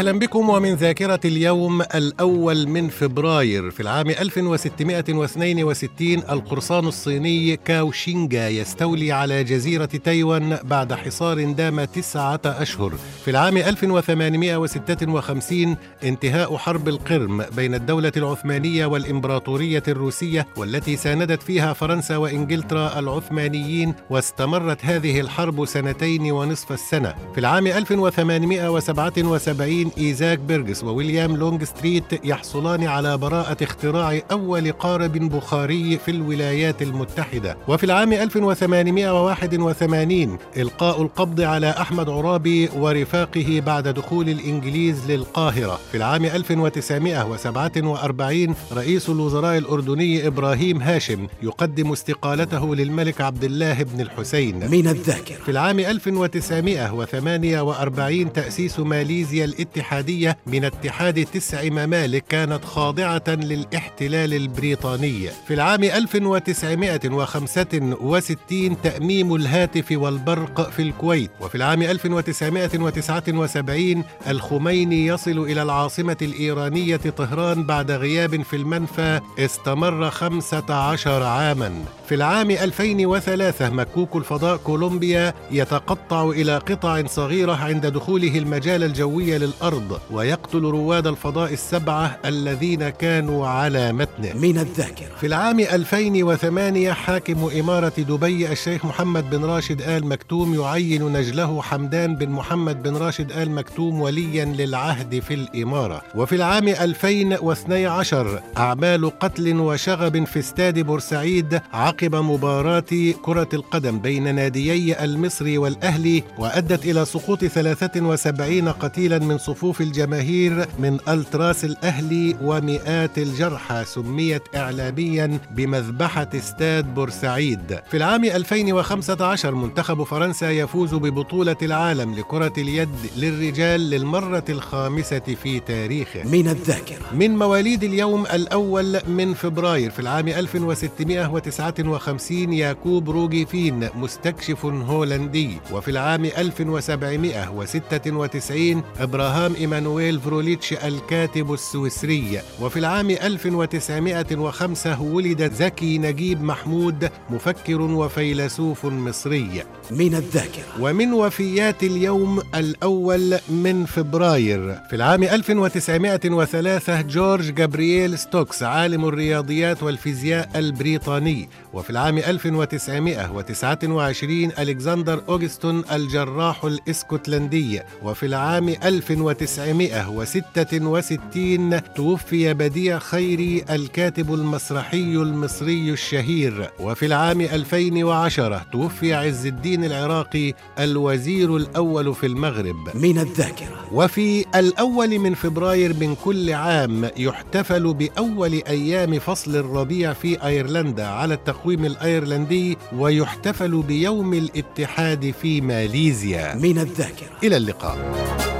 أهلا بكم ومن ذاكرة اليوم الأول من فبراير في العام 1662 القرصان الصيني كاو شينجا يستولي على جزيرة تايوان بعد حصار دام تسعة أشهر. في العام 1856 انتهاء حرب القرم بين الدولة العثمانية والإمبراطورية الروسية والتي ساندت فيها فرنسا وإنجلترا العثمانيين واستمرت هذه الحرب سنتين ونصف السنة. في العام 1877 إيزاك بيرجس وويليام لونج ستريت يحصلان على براءة اختراع أول قارب بخاري في الولايات المتحدة. وفي العام 1881 إلقاء القبض على أحمد عرابي ورفاقه بعد دخول الإنجليز للقاهرة. في العام 1947 رئيس الوزراء الأردني إبراهيم هاشم يقدم استقالته للملك عبد الله بن الحسين. من الذاكرة. في العام 1948 تأسيس ماليزيا الاتحادية من اتحاد تسع ممالك كانت خاضعة للاحتلال البريطاني. في العام 1965 تأميم الهاتف والبرق في الكويت. وفي العام 1979 الخميني يصل إلى العاصمة الإيرانية طهران بعد غياب في المنفى استمر 15 عاما. في العام 2003 مكوك الفضاء كولومبيا يتقطع إلى قطع صغيرة عند دخوله المجال الجوي للأرض. ويقتل رواد الفضاء السبعة الذين كانوا على متنه. من الذاكرة. في العام 2008 حاكم إمارة دبي الشيخ محمد بن راشد آل مكتوم يعين نجله حمدان بن محمد بن راشد آل مكتوم وليا للعهد في الإمارة. وفي العام 2012 أعمال قتل وشغب في استاد بورسعيد عقب مباراة كرة القدم بين ناديي المصري والأهلي وأدت إلى سقوط 73 قتيلا من صفوف الجماهير من ألتراس الأهلي ومئات الجرحى سميت إعلاميا بمذبحة استاد بورسعيد. في العام 2015 منتخب فرنسا يفوز ببطولة العالم لكرة اليد للرجال للمرة الخامسة في تاريخه. من الذاكرة. من مواليد اليوم الأول من فبراير في العام 1659 ياكوب روجيفين مستكشف هولندي. وفي العام 1796 إبراهام إيمانويل فروليتش الكاتب السويسري. وفي العام 1905 ولد زكي نجيب محمود مفكر وفيلسوف مصري. من الذاكرة. ومن وفيات اليوم الأول من فبراير. في العام 1903 جورج جابرييل ستوكس عالم الرياضيات والفيزياء البريطاني. وفي العام 1929 ألكسندر أوغستون الجراح الإسكتلندي. وفي العام 1966 توفي بديع خيري الكاتب المسرحي المصري الشهير. وفي العام 2010 توفي عز الدين العراقي الوزير الأول في المغرب. من الذاكرة. وفي الأول من فبراير من كل عام يحتفل بأول أيام فصل الربيع في أيرلندا على التقويم الأيرلندي ويحتفل بيوم الاتحاد في ماليزيا. من الذاكرة. إلى اللقاء.